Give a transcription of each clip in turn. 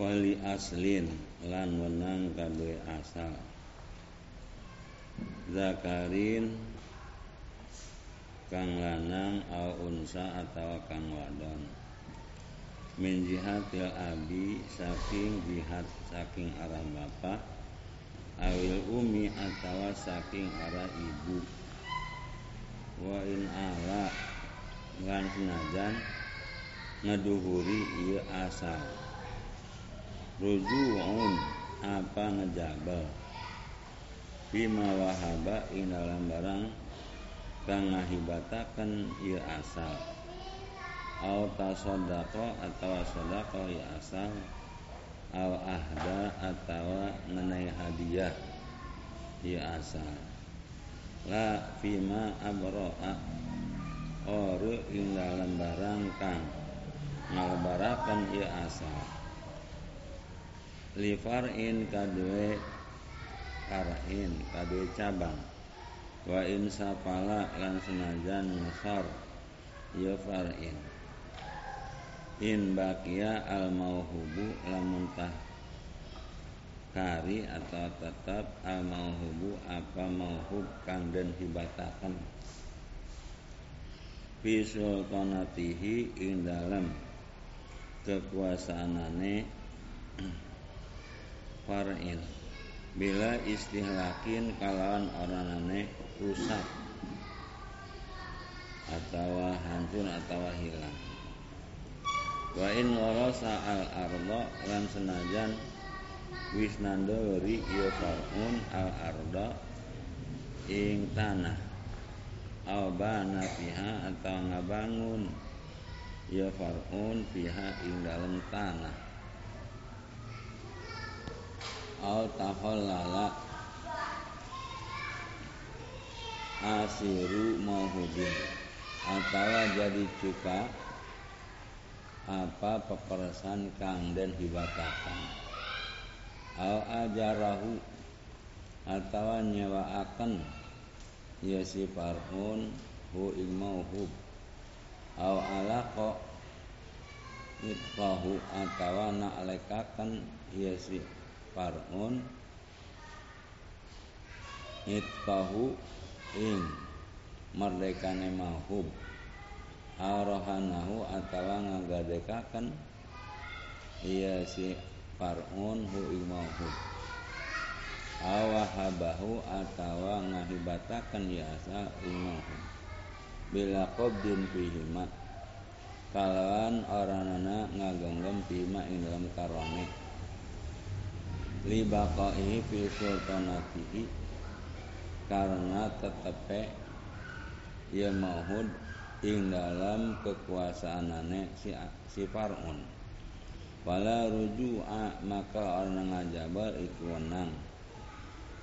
wali aslin lan wenang kabeh asal. Zakarin kang lanang au unsa atau kang wadon. Min jihatil abi saking jihad saking arah bapak awil umi atau saking arah ibu. Wa in ala lan senajan ngeduhuri iya asal rujuun apa ngejabal bima wahaba ing dalam barang kang ngahibataken iya asal. Au tasodako atau sodako ya asal. Au ahda atau mengenai hadiah ya asal. La fima abro'a ore ing dalam barang kang ngalebarakan ya asal lifar'in kadue kar'in kadue cabang. Wa in sapala lan senajan ngesor ya far'in. In bakia al mauhubu lamun tah kari atau tetap al mauhubu apa mauhub kang den hibatakan fi sultanatihi ing dalam kekuasaanane far'il bila istihlakin kalawan oranane rusak. Atau hancur atau hilang. Wa in warasa al arda lan senajan wis nandori ieu faun al arda ing tanah. Au bana fiha atau ngabangun ya farun fiha ing dalam tanah au tahallala asiru mauhubin atau jadi cuka apa peperasan kang den hibatakan al ajarahu atau nyewaaken ya si farhun hu ing mauhub au alaqa itqahu atawa naklekaken ya si farhun itqahu ing merdekane mauhub arohanahu atawa ngagadekaken iya si farun hu imahub awahabahu atawa ngahibataken ya asa imahub bila qabdin fihima kalawan oranana ngagenggam pima ing dalam karone li baqaihi fi sultanatihi. Karena tetepe ya mahud ing dalam kekuasaanane si si Farun wala ruju'a maka orang ngajabar iku wenang.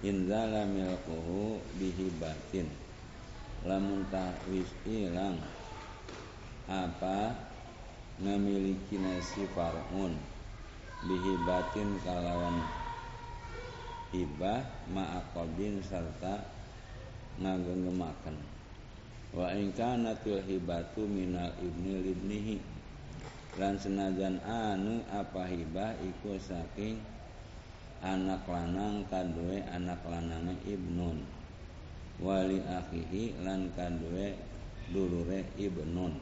Inzala milkuhu bihibatin lamun wis ilang apa? Memiliki nasi Farun bihibatin kalawan hibah ma'akobin serta ngagenggemaken wa in kanatil hibatu minal ibni libnihi. Lan senajan anu apa hibah iku saking anak lanang kadue anak lanange ibnun. Wali akhihi lan kadue dulure ibnun.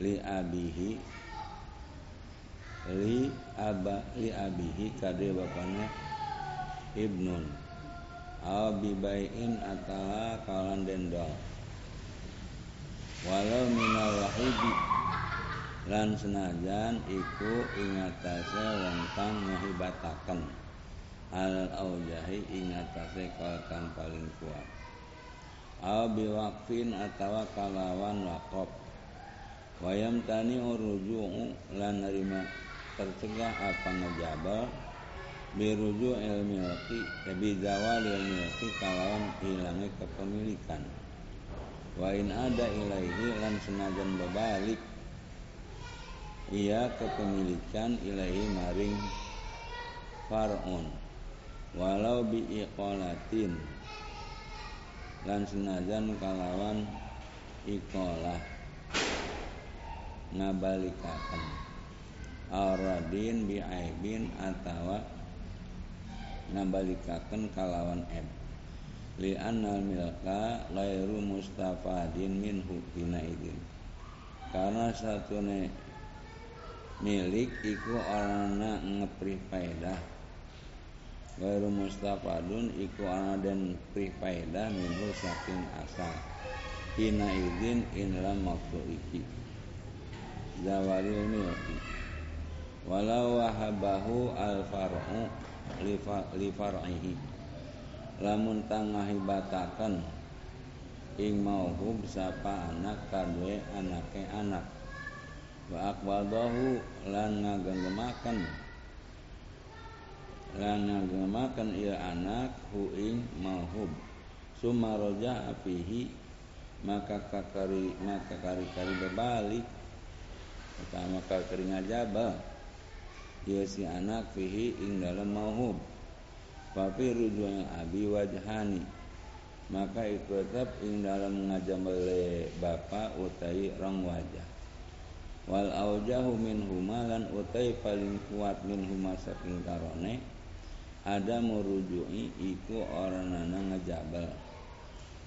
Li abihi li aba li abihi kade bapaknya ibnun. Au bibain atawa kalan dendol walau minal wahidi lan senajan iku ingatase wong kang ngahibataken al aujahi ingatase kal kang paling kuat. Au biwakfin atawa kalawan wakop wayam tani uruju'u lan nerima tercegah apa ngejabal biruju lebih zawal ilmilki kalawan hilangnya kepemilikan. Wa in ada ilaihi lan senajan berbalik ia kepemilikan ilaihi maring far'un. Walau bi iqalatin lan senajan kalawan iqalah ngabalikaken. Aradin bi aibin atawa ngabalikaken kalawan eb li annal milka lairu mustafadin minhu bina idin karena satu milik iku orangna ngeprih faedah Wairu mustafadun iku ana dan prih faedah minhu saking asal Hina idin inlam waktu iki. Zawaril milki. Walau wahabahu al far'u li far'ihi. Lamun tangahibatakan ing mauhub sapa anak kadue anake anak. Wa aqbadahu lan ngagenggemaken lan ngagenggemaken ieu anak hu ing mauhub summa raja fihi maka kakari maka kari-kari berbalik. Pertama kakari ngajaba ieu si anak fihi ing dalam mauhub Fafi rujuan abi wajhani. Maka ikut tetap ing dalam ngajambele bapa utai rong wajah. Wal aujahu min humalan utai paling kuat min huma saking karone ada merujui iku orang nana ngejabal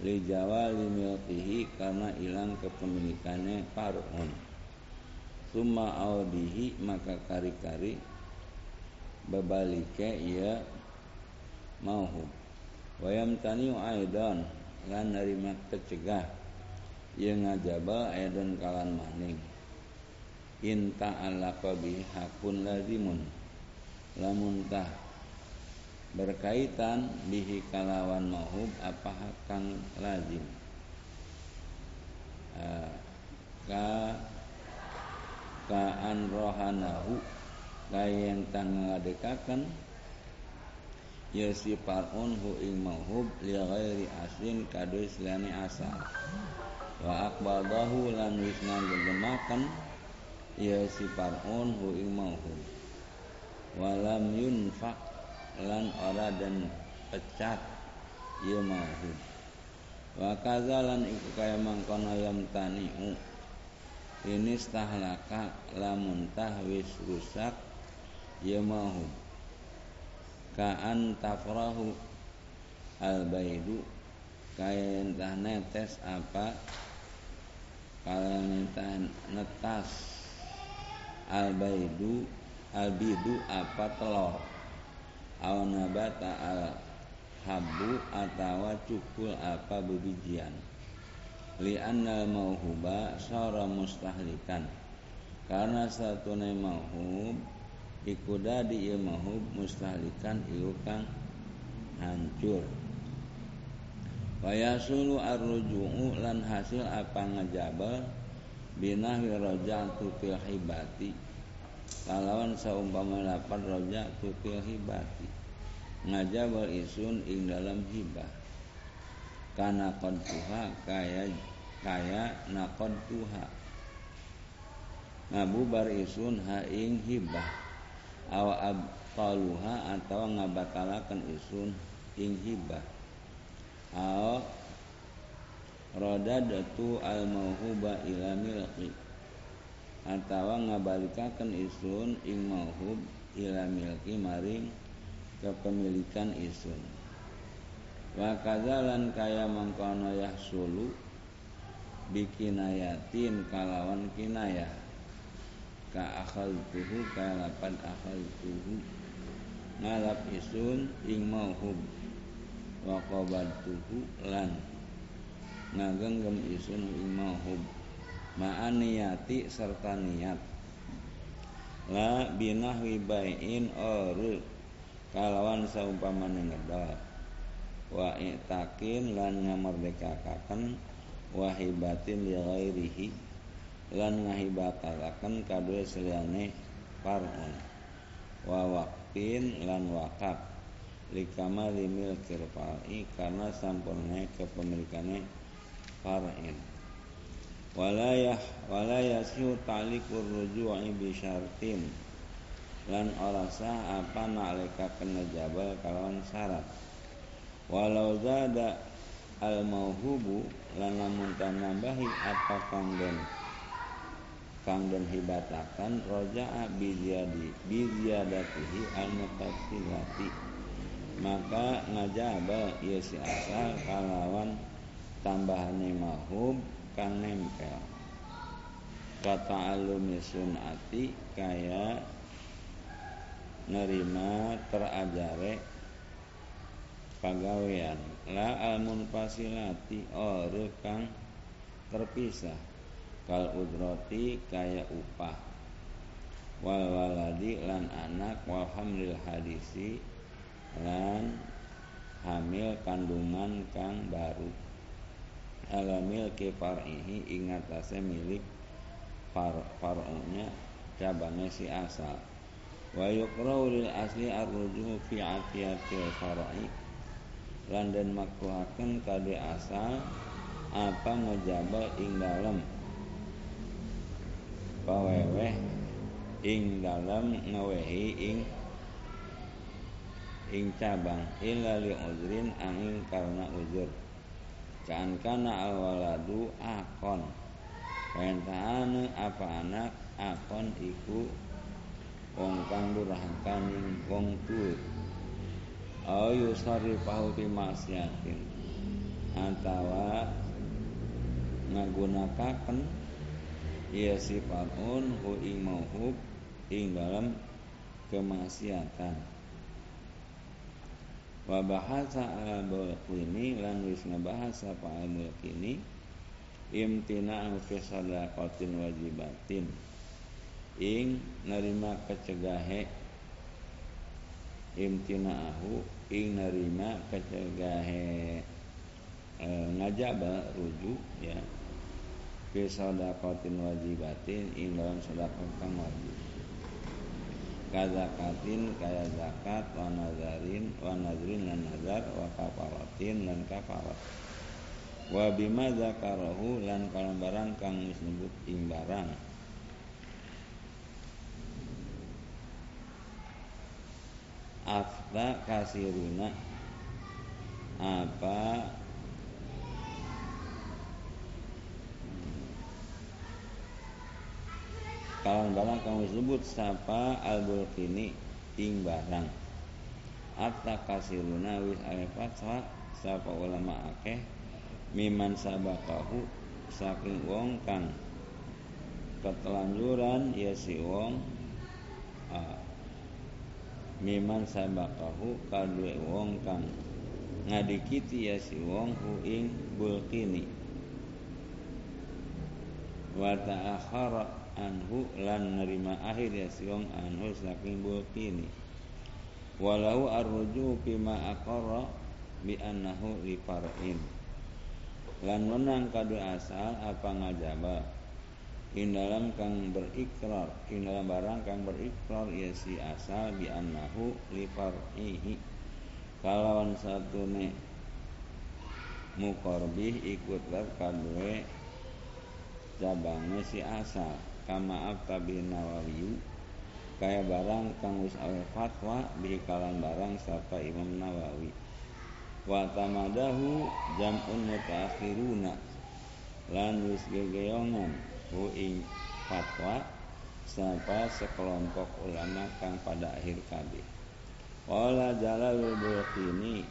li jawali milkihi karena hilang kepemilikannya parun summa audihi maka kari-kari bebalike ia mauhub wayam taniu aidan lan narima kecegah. Ia ngajabal aidan kalan maning. Inta alaqa hakun lazimun. Lamun tah berkaitan bihi kalawan mahub apa hakang lazim? Uh, ka ka an rohanahu kaya tang ngadekakan ya si parun hu ing mahub li ghairi aslin kadoi selane asal. Wa akbadahu lan wis ngagemaken ya sifarun hu ing mauhum walam yunfak lan ora dan pecat. Ya mauhum wa kazalan iku kaya mangkono yam taniu ini stahlaka lamun tahwis rusak ya mauhum kaan tafrahu al baidu kaya entah netes apa? Kalau entah netas albaidu albidu apa telur aw nabata al habu atau cukul apa bebijian li annal mauhuba sara mustahlikan. Karena satu mauhub iku dadi ieu mauhub mustahlikan ieu kang hancur. Wayasulu arruju'u lan hasil apa ngejabal binahwi roja'tu fil hibati. Kalawan saumpama lapan roja'tu fil hibati. Ngajabal isun ing dalam hibah. Kana tuha kaya kaya nakon tuha. Ngabubar isun ha ing hibah. Awa abtaluha atau ngabatalakan isun ing hibah. Aw radadatu al mauhuba ila milki atawa ngabalikaken isun ing mauhub ila milki maring kepemilikan isun. Wa kazalan kaya mangkono yahsulu bikinayatin kalawan kinayah ka akal tuhu kaya lapan akal tuhu. Ngalap isun ing mauhub wa tuhu lan ngagenggam isun ing mahub ma'an niyati serta niat. La binahwi bai'in ore kalawan saumpamane ngedol wa i'takin lan ngamerdekakaken wahibatin li ghairihi lan ngahibataken kadue seliyane parun. Wa waqtin lan wakaf likama limil kirfai karena sampurne kepemilikane far'in walayah walayah siu talikur ruju'i bi lan ora sah apa nalika kena jabal kalawan syarat. Walau zada al mauhubu lan lamun nambahi apa kang den kang dan hibatakan roja'a bizyadi bizyadatihi al mutasilati maka ngajabal ieu si asal kalawan tambahane mahub kang nempel. Kata alumi sunati kaya nerima terajare pagawean la almun pasilati ore kang terpisah. Kal udroti kaya upah. Wal waladi lan anak wal hamlil hadisi lan hamil kandungan kang baru. Alamil ke far'ihi ingatase milik far far'unya cabangnya si asal. Wa yukrau lil asli arrujuhu fi atiyatil far'i lan den makruhaken kade asal apa ngejabal ing dalem? Paweweh ing dalem ngewehi ing ing cabang. Illa li uzrin angin karena uzur. Kan kana awaladu akon. Pentane apa anak akon iku wong kang durhakaning wong tuwa ayu sarifahu fi maksiatin atawa ngagunakaken ia sifatun hu ing mauhub ing dalam kemaksiatan. Wa bahasa al ini lan wis ngebahas apa al ini imtina fi sadaqatin wajibatin. Ing nerima kecegahe imtinaahu ing nerima kecegahe e, ngajaba rujuk ya fi sadaqatin wajibatin ing dalam sedekah kang wajib. Kazakatin kaya zakat wa nazarin wa nazrin lan nazar wa kafaratin lan kafarat. Wa bima zakarahu lan kalam barang kang disebut ing barang afta kasiruna. Apa? Kalang barang kamu sebut sapa al bulkini ing barang. Atta kasiruna wis ale fatwa sapa ulama akeh miman sabakahu saking wong kang ketelanjuran ya si wong ah, miman sabakahu kadue wong kang ngadikiti ya si wong hu ing bulkini. Wa ta'akhara anhu lan nerima akhir ya si wong anhu saking bulkini. Walau arruju bima aqarra bi annahu li lan menang kadu asal apa ngajaba in dalam kang berikrar in dalam barang kang berikrar ya si asal bi annahu li far'ihi. Kalawan satune mukorbih ikut ler kadue cabangnya si asal. Kama abtabi nawawiyu kaya barang kang wis fatwa bi kalan barang sapa Imam Nawawi. Wa tamadahu jam'un mutaakhiruna lan wis gegeyongan hu ing fatwa sapa sekelompok ulama kang pada akhir kabeh. Wala Jalalul Bulqini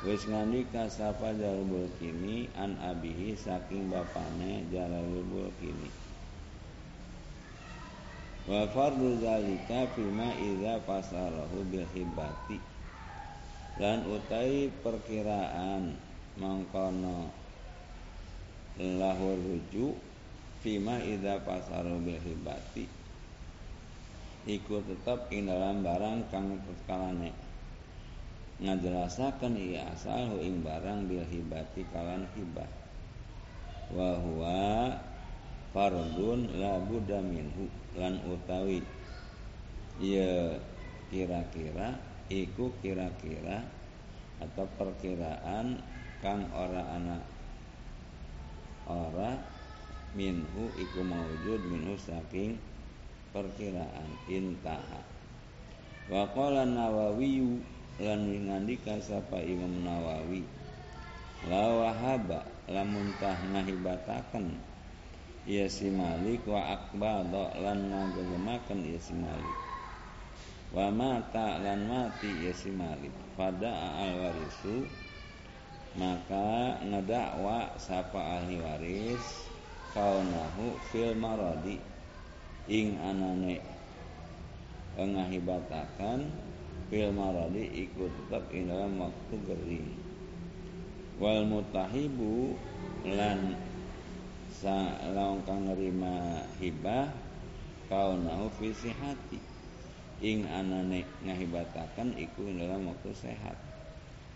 Wis ngandika sapa Jalalul Bulqini an abihi saking bapane Jalalul Bulqini. Wa fardu zalika fima idza fasarahu bil hibati lan utai perkiraan mangkono lahur rujuk fima ida pasaru bil hibati. Iku tetap ing dalam barang kang tetkalane ngajelasaken iya asal ing barang bil hibati kalan hibah. Wa huwa fardun la budda minhu lan utawi. Ya kira-kira iku kira-kira atau perkiraan kang ora anak ora minhu iku maujud minhu saking perkiraan intaha. Wa qala nawawi lan ngandika sapa Imam Nawawi la wahaba lamun tah ngahibataken ia si Malik wa akbado lan ngagemaken ia si Malik. Wa mata lan mati ia si Malik. Pada al warisu maka ngedakwa sapa ahli waris kaunahu fil maradi. Ing anane ngahibatakan fil maradi ikut tetap ing dalam waktu gering wal mutahibu lan sa laung kang nerima hibah kaunahu fi sihati. Ing anane ngahibatakan iku ing dalam waktu sehat.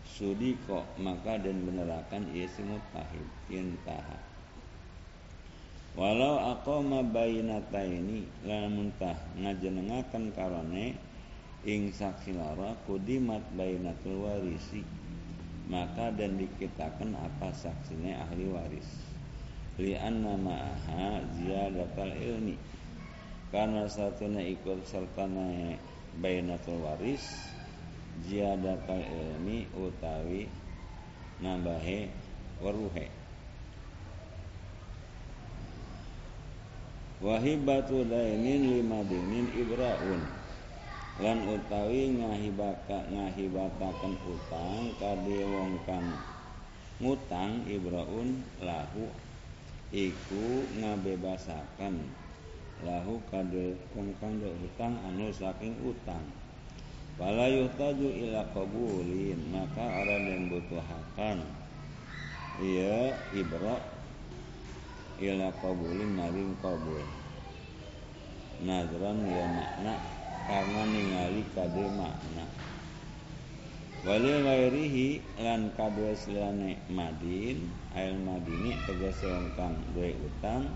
Sudi kok maka dan benerakan ia si mutahib intaha walau aqama bainataini lamun tah ngajenengaken karone ing saksi lara kudimat bainatul warisi maka dan dikitakan apa saksinya ahli waris. Li anna ma'aha ziyadatal ilmi karena satunya ikut serta bainatul waris ziyadatal ilmi utawi nambahe weruhe wahibatu dainin lima dinin ibraun. Lan utawi ngahibaka ngahibataken utang kade wong kang ngutang ibraun lahu iku ngabebasaken. Lahu kade wong kang utang anu saking utang. Fala yuhtaju ila qabulin maka orang yang butuhakan ia ibra ila qabulin maring qabul. Nadran ya makna karena ningali kade makna. Wali ghairihi lan kade selane madin ail madini tegese kang duwe utang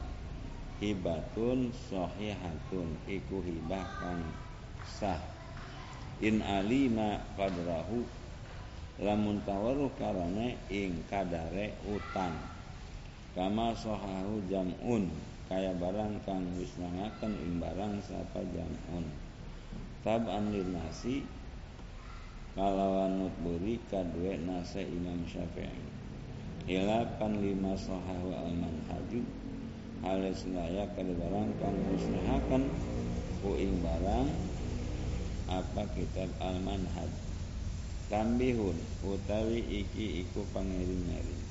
hibatun sahihatun iku hibah kang sah. In alima qadrahu lamun tawaruh karane ing kadare utang kama sohahu jamun. Kaya barang kang wis nangaken ing barang sapa jamun. Tab'an nasi. Kalawan nutburi kadue nase Imam Syafi'i. Ilapan lima sohahu al manhaju halis layak kada barang kang musnahaken ku ing barang apa kitab al manhaj tambihun utawi iki iku pangiring-iring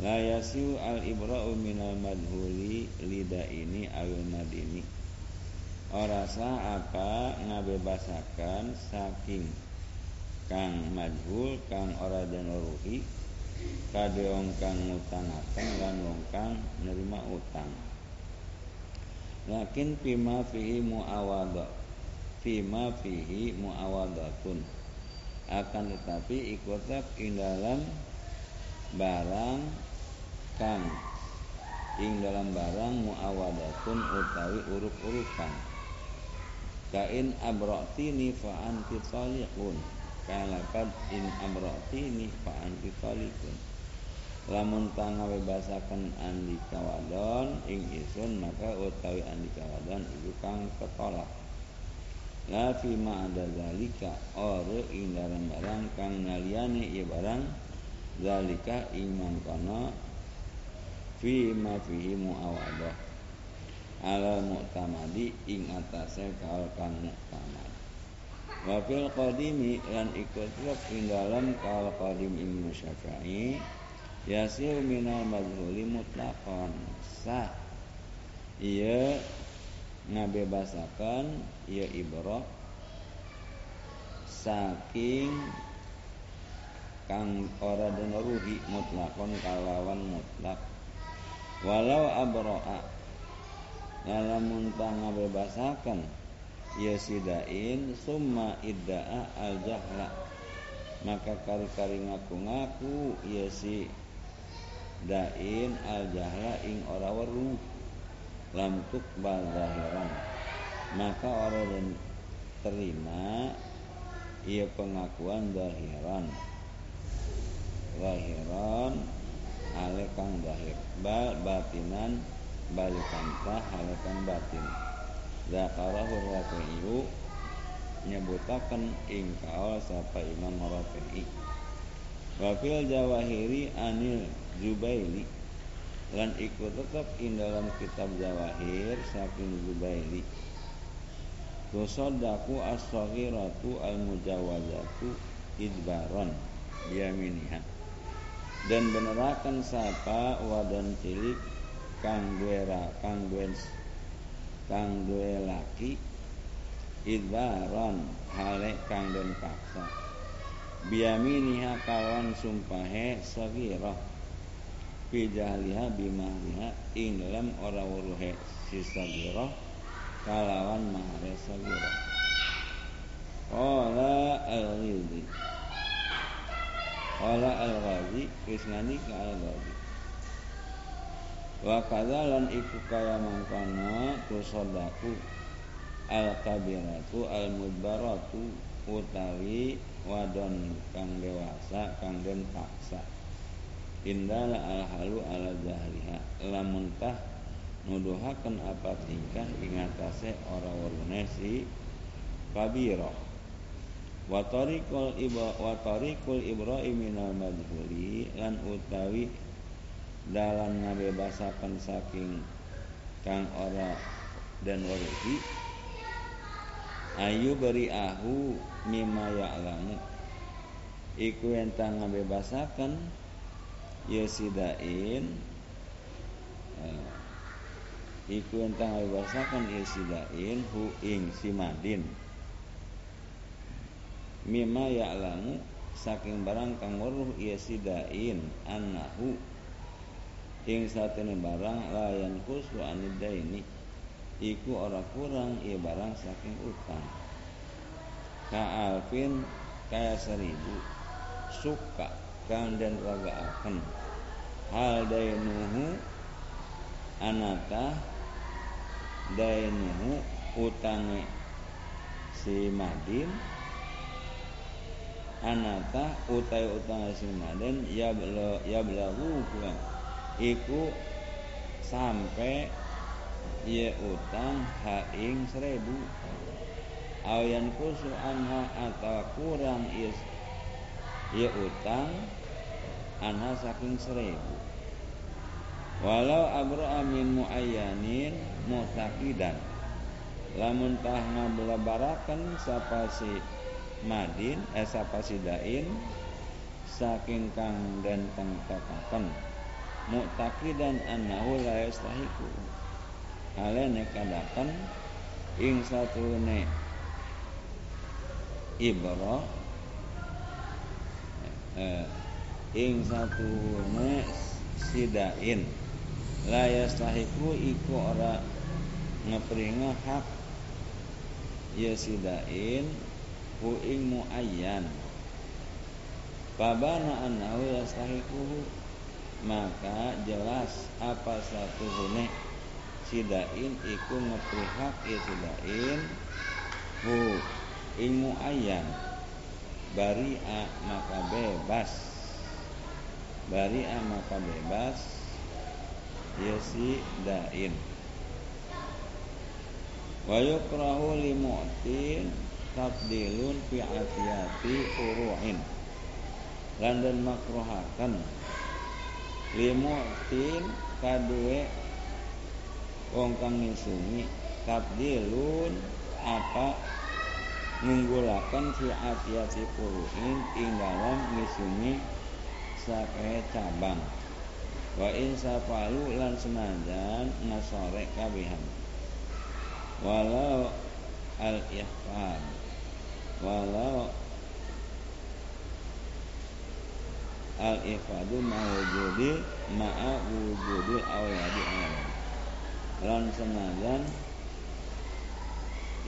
la yasiu al ibra'u minal madhuli lida ini awil madini ora sah apa ngabebasakan saking kang madhul kang ora den ruhi kade wong kang ngutangaken lan wong kang nerima utang. Lakin pima fihi muawadha fima fihi muawadatun. Akan tetapi ikutap ing dalam barang kang ing dalam barang muawadatun utawi uruk-urukan kain abrotini fa anti taliqun kalakad in abrotini fa anti lamun tanga bebasaken andi kawadon ing isun maka utawi andi kawadon iku kang ketolak. La fi ma ada zalika ora ing dalam barang kang naliane ieu barang zalika ing mangkono fi ma fihi muawadah. Ala mu'tamadi ing atase kaul kang mu'tamad. Wa fil qadimi lan ikut ing dalam kaul qadim Imam Syafi'i yasir minal madhuli mutlaqan. Sah. Iya ngabebasakan ia ibrah saking kang ora den ruhi mutlakon kalawan mutlak walau abroa. Lamun tang ngabebasakan. Ia sidain summa idda'a al jahla maka kari-kari ngaku-ngaku ia si dain al jahla ing ora weruh. Lam tuqbal zahiran. Maka orang yang terima ia pengakuan zahiran. Zahiran ale kang zahir bal batinan balikan tah ale kang batin. Zakarahu rafi'u nyebutaken ing kaul sapa Imam Rafi'i. Wa fil jawahiri anil Jubaili lan iku tetap ing dalam kitab Zawahir saking Zubairi Tusaddaku as-saghiratu al-mujawazatu idbaron. Yaminiha dan benerakan sapa wadon cilik kang duwe kang duwe kang laki idbaron hale kang den paksa. Biyaminiha kawan sumpahe saghirah fi jahliha bimahriha ing dalam ora wuruhe si sagira kalawan mahare sagira Qala al-Ghizi Qala al-Ghazi Kisnani ka al-Ghazi. Wa kadzalan iku kaya mangkono tusodaku al-kabiratu al-mudbaratu utawi wadon kang dewasa kang den paksa. Indala al halu ala zahriha lamun tah apa tingkah ingatase ora werune si kabira wa tariqul iba wa tariqul ibrahim minal madhuri lan utawi dalam ngabebasaken saking kang ora dan waruhi ayu beri ahu mimma ya'lamu. Iku entang ngabebasaken yasidain uh, iku entang bahasakan yasidain hu ing simadin mimma ya'lamu saking barang kang weruh yasidain annahu. Ing satene barang layan khusu anidaini iku ora kurang iya barang saking utang. Ka alfin kaya seribu suka kang dan akan hal dainuhu anata dainuhu utange si Madin anata utai utang si Madin ya bela ya belagu iku sampai ia utang haing seribu. Ayan kusu anha atau kurang is ia utang anha saking seribu. Walau abro amin muayyanin mutakidan. Lamun tah ngabelabarakan sapa si madin eh sapa si dain saking kang dan kang takakan mutakidan annahu la yastahiku. Halene kadakan ing satune ibro eh, ing satune sidain la yastahiku iku ora ngepringa hak ya sidain ku ing muayyan Babana annahu yastahiku maka jelas apa satu hune sidain iku ngepri hak ya sidain hu ing muayyan bari'a maka bebas. Bari'a maka bebas ya si dain wa yukrahu li mu'tin tabdilun fi atiyati furu'in. Lan dan makruhakan. Li mu'tin kadue wong kang ngisungi tabdilun apa ngunggulakan fi atiyati furu'in ing dalam ngisungi sakae cabang. Wa in safalu lan senajan ngasore kabihan. Walau al ihfad walau al ifadu mawujudi ma'a wujudi awladi awlad lan senajan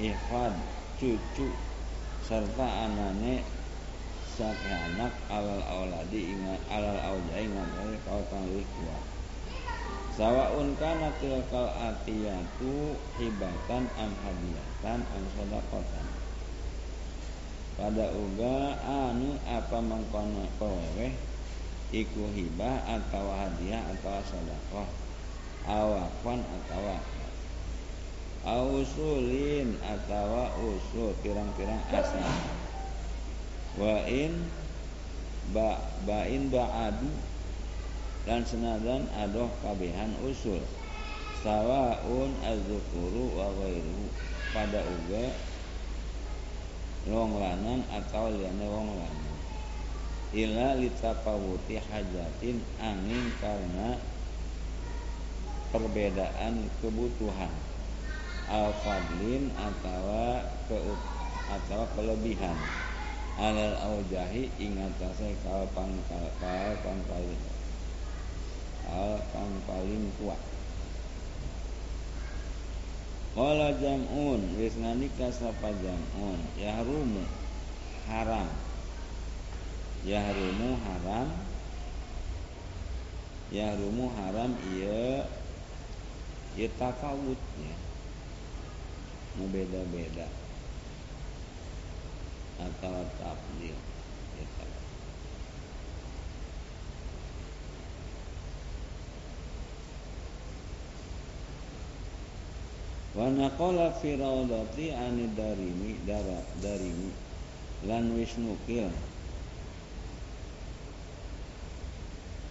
ihfad cucu serta anane sak anak alal auladi ingat alal aujai ngambil kau kang kuat sawaun kana tilkal atiyatu hibatan am hadiyatan am sodakotan pada uga anu apa mangkono kowe iku hibah atau hadiah atau sodakoh awakwan atau ausulin atau usul pirang-pirang asal. Wa in ba ba in ba'adu lan senadan adoh kabehan usul. Sawaun azukuru wa ghairuhu. Pada uga wong lanang atau liane wong lanang. Ila litafawuti hajatin angin karena perbedaan kebutuhan. Al-fadlin atau ke atau kelebihan. Alal aujahi ingatase kal pangkal kal pangkalin. Kal pangkalin kuat Kala jam'un wis nganika sapa jam'un? Yahrumu haram. Yahrumu haram. Yahrumu haram iya. Ya tafawut ya nu beda-beda atau tafdil ya Wa naqala fi rawdati ani darimi dara darimi lan wisnukil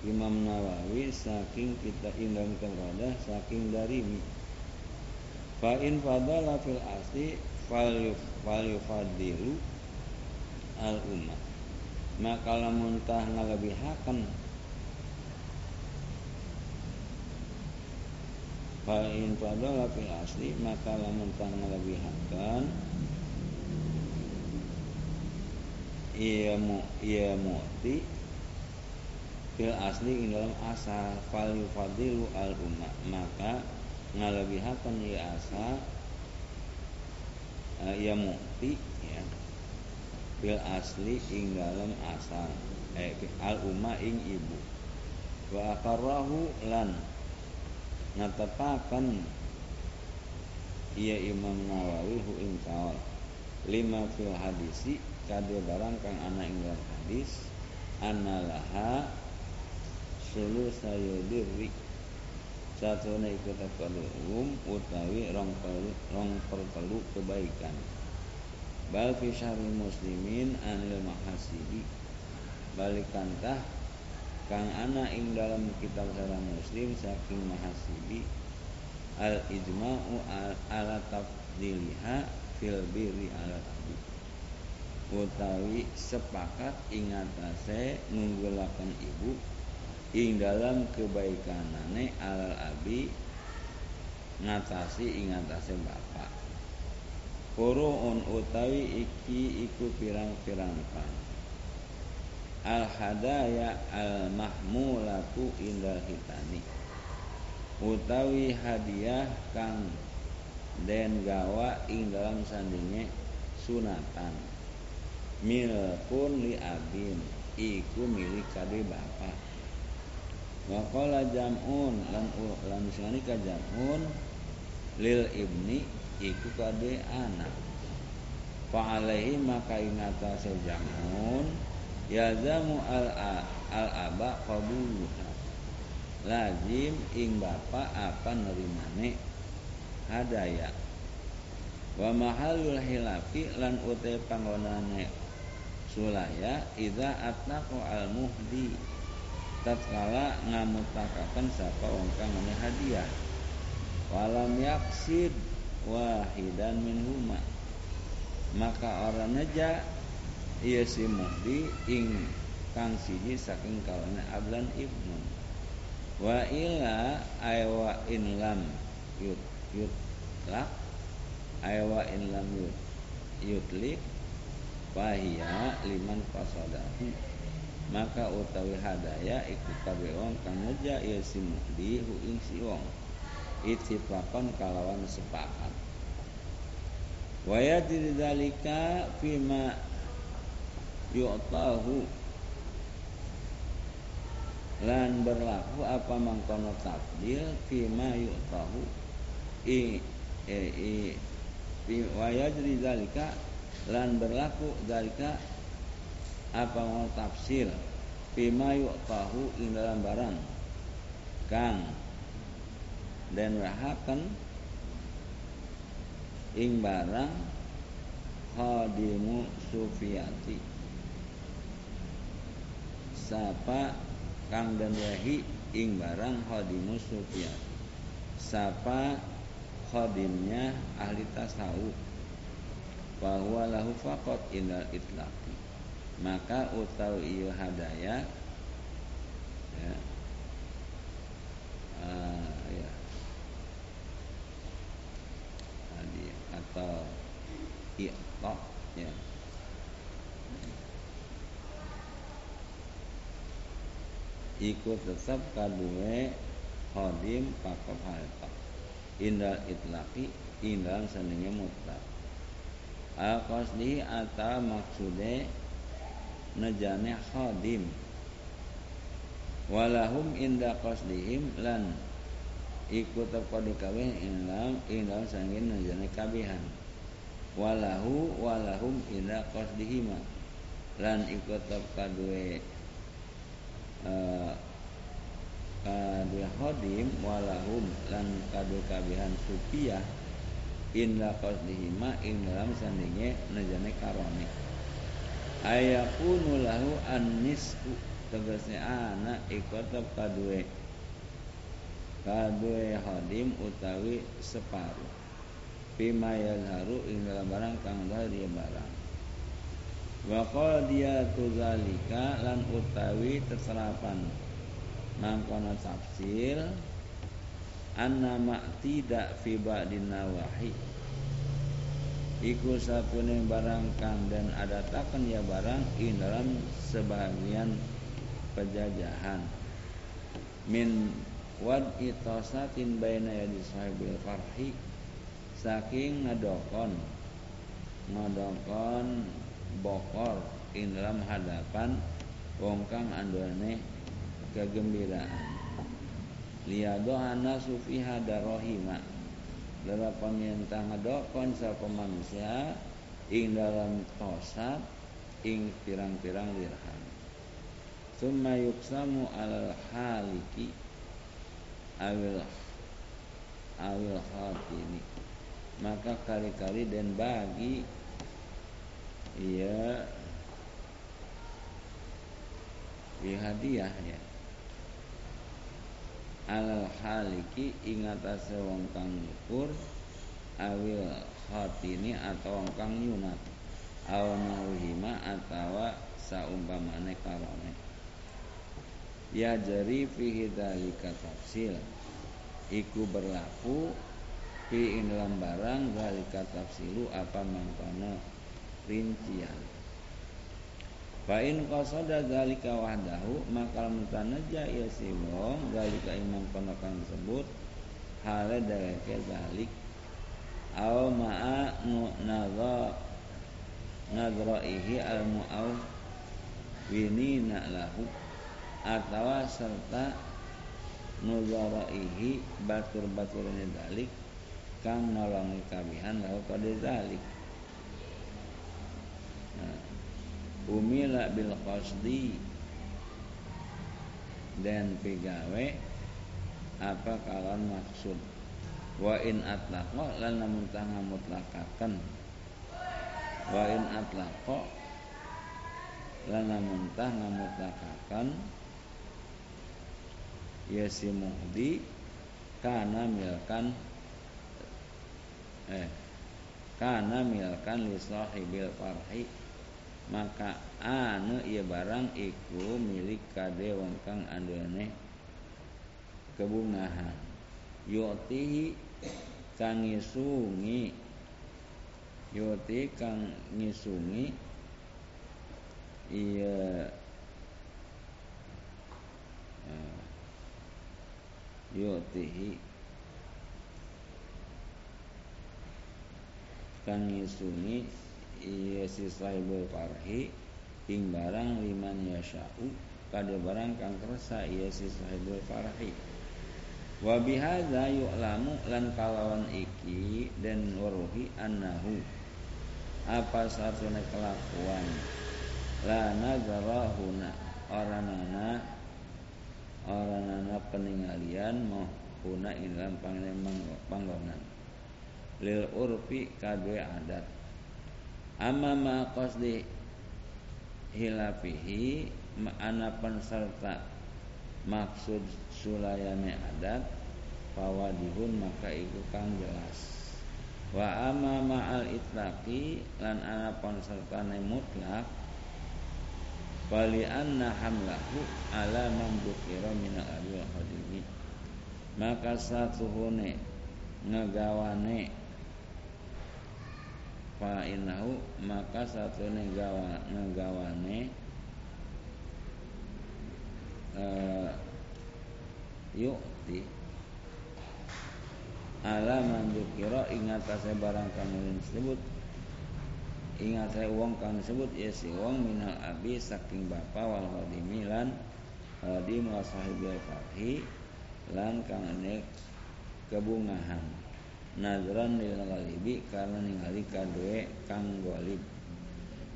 Imam Nawawi saking kita indang terada saking darimi. Fa in fadala fil asli fal yufadilu al ummah maka lamun tah ngalebihaken Fa'in fadala fil asli maka lamun tang ngelebihankan Ia mu ia mu'ti fil asli ing dalam asal fal yufadilu al umma maka ngalebihakan ia asa uh, ia mu'ti ya fil asli ing dalam asal eh, al umma ing ibu. Wa akarrahu lan ngatapakan ia Imam Nawawi hu ing kaul lima fil hadisi kade barang kang ana ing hadis annalaha sulu sayudirri satuna ikut um utawi rong perlu rong pertelu kebaikan. Bal fi muslimin anil mahasibi. Balikantah kang ana ing dalam kitab sarang muslim saking mahasibi al ijma'u ala tafdiliha fil birri ala abi utawi sepakat ing atase ngunggulaken ibu ing dalam kebaikanane alal abi ngatasi ing atase bapak Kuru'un utawi iki iku pirang-pirang kan al hadaya al mahmulatu indal hitani. Utawi hadiah kang den gawa ing dalam sandinge sunatan. Milkun li abin iku milik kade bapak. Waqala jam'un lan lan singani ka jam'un lil ibni iku kade anak. Fa alaihi maka ingata jam'un Yazamu al al aba qabuluha lazim ing bapak akan nerimane? Hadaya. Wa mahalul hilafi lan utai panggonane. Sulaya idza atnaqu al muhdi. Tatkala ngamutakaken sapa wong kang hadiah. Walam yaksid wahidan minhuma. Maka orang neja iya si muhdi ing kang siji saking kawane ablan ibnu. Wa ila aywa in lam yut yut lak aywa in lam yut yutlik fahiya liman fasadahu. Maka utawi hadaya iku kabeh wong kang ngeja ya si muhdi hu ing si wong. Ittifaqan kalawan sepakat. Wa yadri dzalika fima yu'tahu. Lan berlaku apa mangkono takdil fima yu'tahu. I e i fi wa yajri zalika lan berlaku zalika apa mau tafsir fima yu'tahu ing dalam barang. Kang dan wahakan ing barang khadimu sufiyati sapa kang dan wahi ing barang khadimus sufyan sapa khadimnya ahli tasawuf. Bahwa lahu faqat indal itlaqi. Maka utawi ieu hadaya ya uh, ya hadiah atau iqta ya iku tetap kadue khodim pakop halta indal itlaki indal senengnya mutlak. Al qasdi atau maksude nejane khodim walahum inda qasdihim lan iku teko dikawin indal indal sangin nejane kabihan. Walahu walahum inda qasdihima. Lan iku teko kadue uh, kadue hodim walahum lan kadue kabihan supiah inda qasdihima ing dalam sandinge najane karone. Ayakunu lahu an-nisfu tegese ana ikotab kadue kadue hodim utawi separuh. Bima yadharu ing dalam barang kang dia barang wa qadiyatu zalika lan utawi terserapan mangkono tafsir anna tidak fi ba'din nawahi. Iku satune barang kang dan ada taken ya barang ing dalam sebagian penjajahan. Min wad itasatin baina yadi sahibil farhi saking ngadokon ngadokon bokor ing dalam hadapan wong kang andone kegembiraan. Liyado ana sufi hadarohima delapan yang tangadokon sapa manusia ing dalam tosat ing pirang-pirang dirham. Summa yuksamu alal haliki awil awil khatini maka kali-kali dan bagi Iya. Iya hadiah ya. Alal haliki ingatase wong kang nyukur awil khatini atau wong kang nyunat. Aw nawhima atawa saumpamane karone. Ya jari fihi dalika tafsil. Iku berlaku fi dalam barang dalika tafsilu apa mangkono rincian Fa in qasada zalika wahdahu maka mutanaja ya si wong zalika imam kono kang disebut hale dalike zalik aw ma'a nadha nadraihi al mu'aw winina lahu atau serta nuzaraihi batur-baturnya dalik kang nolongi kabihan lahu pada dalik umila bil qasdi. Dan pegawe apa kawan maksud? Wa in atlaqa lan namun tanga mutlakakan wa in atlaqa lan namun tanga mutlakakan ya si muhdi kana milkan eh kana milkan li sahibil farhi maka anu ia barang iku milik kade wong kang andene kebungahan yuti kang ngisungi yuti kang ngisungi iya uh, yutihi kang ngisungi si sahibul farhi ing barang liman yasha'u kada barang kang kersa iya si sahibul farhi. Wa bihadza yu'lamu lan kalawan iki dan waruhi annahu apa satune kelakuan? La nazara huna oranana oranana peningalian mau huna ing dalam panggonan. Lil urfi kadwe adat amma ma qasdi hilafihi ana serta maksud sulayane adat pawadihun maka iku kang jelas. Wa amma ma'al itlaqi lan ana sertane mutlak Wali anna hamlahu ala man dukira min al khadimi maka satuhune ngegawane fa inahu maka satune gawa ngegawane uh, yukti ala mandukiro ingat saya barang kanu disebut ingat saya uang kanu disebut ya si uang minal abi saking bapa wal hadimi lan sahibil fathi lan kang kebungahan nazran lil ghalibi karena ningali kadue kang golib.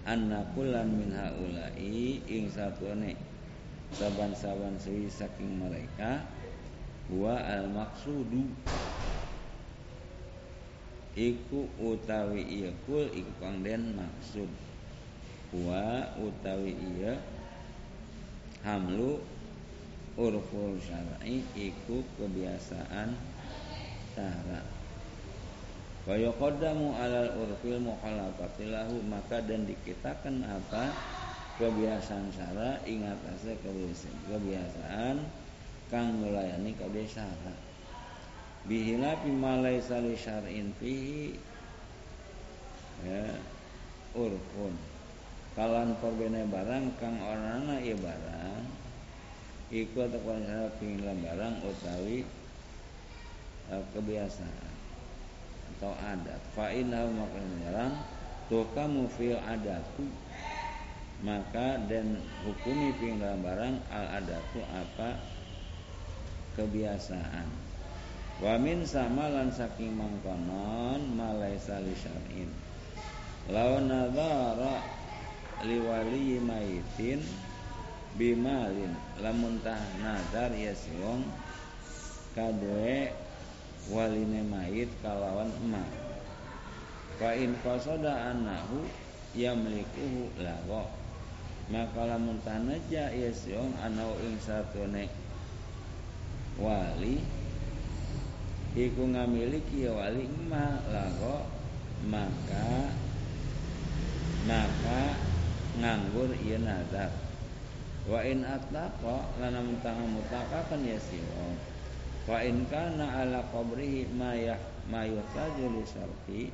Anna kullan min haula'i ing satuane saban-saban suwi saking mereka wa al maksudu iku utawi iya kul iku kang den maksud. Wa utawi iya hamlu urful syar'i iku kebiasaan cara wa yuqaddamu alal urfil mukhalafati lahu maka dan dikitakan apa? Kebiasaan cara ingat asa kebiasaan kang melayani kabeh syara bihilafi malai sali syar'in fihi ya urfun. Kalan perbene barang kang orangna ieu barang iku ataupun sana pingin barang utawi uh, kebiasaan atau adat. Fa inna maka barang tukamu fil adatu. Maka dan hukumi ping dalam barang al adatu apa? Kebiasaan. Wa min sama lan saking mangkonon malaisa li syar'in. Law nadhara liwali maitin bimalin. Lamun tah nazar ya siwong kadue waline mait kalawan emak. Fa in qasada annahu yamlikuhu lawa maka lamun tanaja ya siong anau ing satune wali iku ngamiliki ya wali ma lago maka maka nganggur iya nazar. Wa in atlaqa lana muntanga mutakakan ya siong wa in kana ala qabrihi ma yah ma yuhtaju li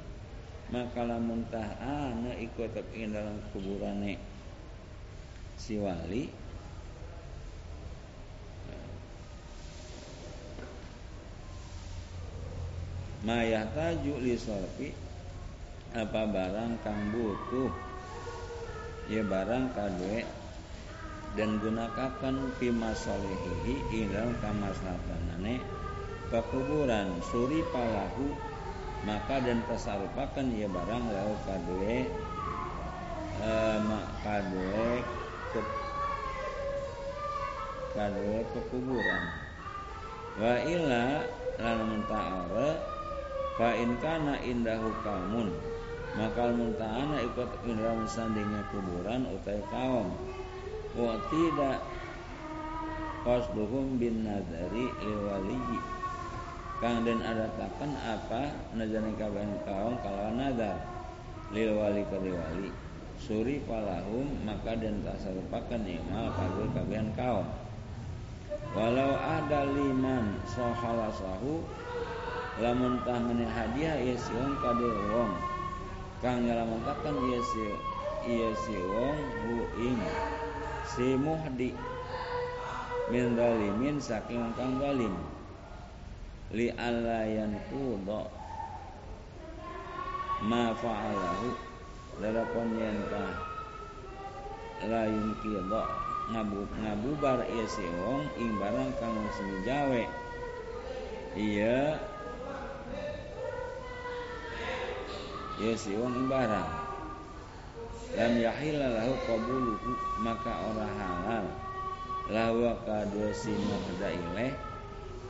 maka lamun tah ikut ing dalam kuburane si wali. Mayataju li sorfi apa barang kang butuh? Ya barang kadue dan gunakan fi masolehihi ilal kamaslahatanane kekuburan suri palahu maka dan kesarupakan ya barang lau kadue eh, kadue ke kadue kekuburan. Wa ila lan menta'ara fa in kana indahu kaumun maka munta'ana ikut indra sandingnya kuburan utai kaum wa tidak qasduhum bin nadari liwaliyi kang den adatakan apa najane kaban kaum kalau nadar? Lil wali wali. Suri palahum maka dan tak serupakan imal kagul kabian kaum. Walau ada liman sohala sahu lamun tangane hadiah iya si wong kade wong. Kang nyelamantakan iya si iya si wong hu ing si muhdi. Min dalimin saking kang dalim li alayan kudo ma fa'alahu. Lalakon yen ka layun kidha ngabu ngabubar ieu si wong ing barang kang semi jawe. Iya. Ieu si wong ing barang lam yahilla lahu qabuluhu maka ora halal lawa kadua si muhda ileh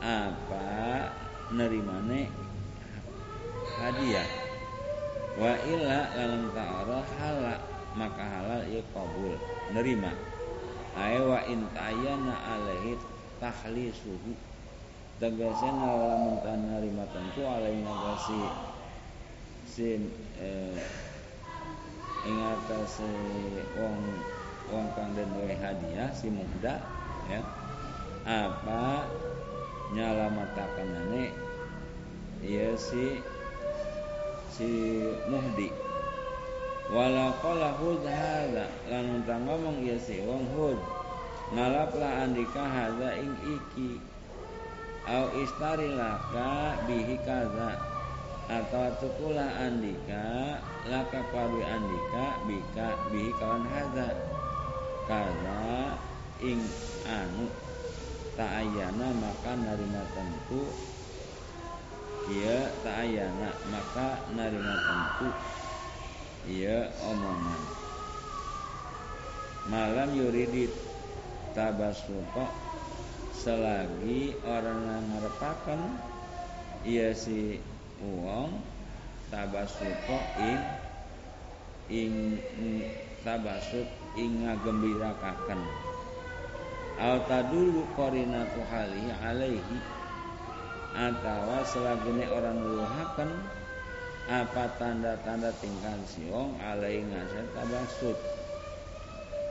apa nerimane hadiah? Wa illa lalam ta'ara halal maka halal ia kabul nerima. Ay wa in ta'ayana alaihi tahlisuhu tegasnya lamun tan narima tentu alai nagasi sin eh, ingat si wong wong kang den hadiah si muda ya. Apa nyalamatakan nenek iya si si muhdi. Wala qala hud hadza. Lan ngomong iya si wong hud. Ngalaplah andika hadza ing iki. Au istarilaka bihi kaza. Atau tukulah andika laka kwadwi andika bika bihi kawan hadza karena ing anu ta'ayana maka narima tentu. Ia ta'ayana maka narima tentu. Ia omongan. Malam yuridit tabasuto selagi orang yang merepakan ia si uang tabasuto ing ing tabasut ing ngagembirakaken. Au tadulu qarinatu hali alaihi atawa selagine orang nuruhaken apa tanda-tanda tingkah siong alaihi ngasih tabasut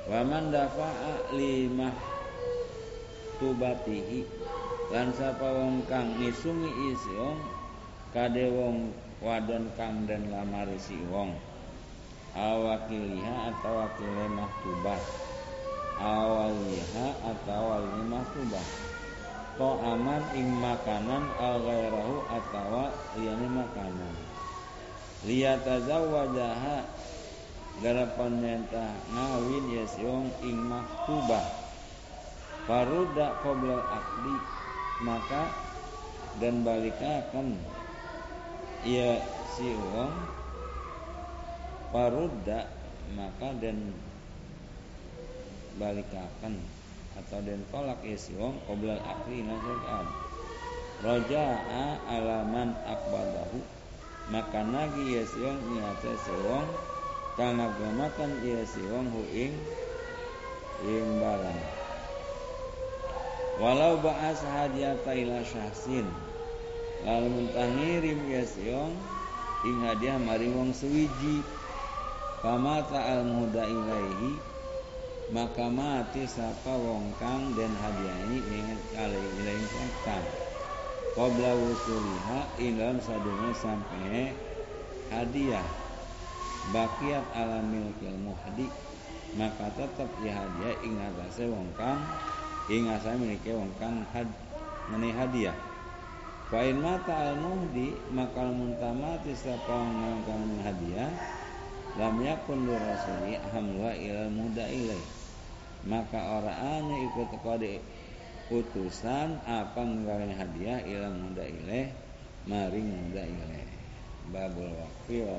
waman dafa'a limah tubatihi lan sapa wong kang ngisungi isiong kade wong wadon kang den lamari si wong. Awakiliha atau wakile mahtubat awaliha atau awalnya mahtubat to aman ing makanan al ghairahu atau liyane makanan. Liyatazawwajaha garapan nyata ngawin ya siong ing maktubah. Faruda qabla akdi. Maka dan balikakan ia si wong Parudda maka dan balikakan. Atau dan tolak isi wong qoblal akli nasihat roja'a alaman akbadahu. Maka nagi ya wong niate si wong kang agamakan ya wong hu ing barang walau ba'as hadiata ila syahsin lalu mentah ngirim ya wong ing hadiah maring wong sewiji Famata al muda ilaihi maka mati sapa wong kang dan hadiah ini dengan kali ilaihi kang. Qabla wusuliha ilam sadunga sampai hadiah. Bakiat ala milkil muhdi maka tetap ya hadiah ing atase wong kang ing asal miliki wong kang had hadiah Fa in mata al muhdi maka muntamati sapa wong kang hadiah lam yakun li rasuli hamluha ilal muda ilaih maka orang ikut kode utusan apa nggawe hadiah ilal muda ilaih maring muda ilaih babul waqfi wa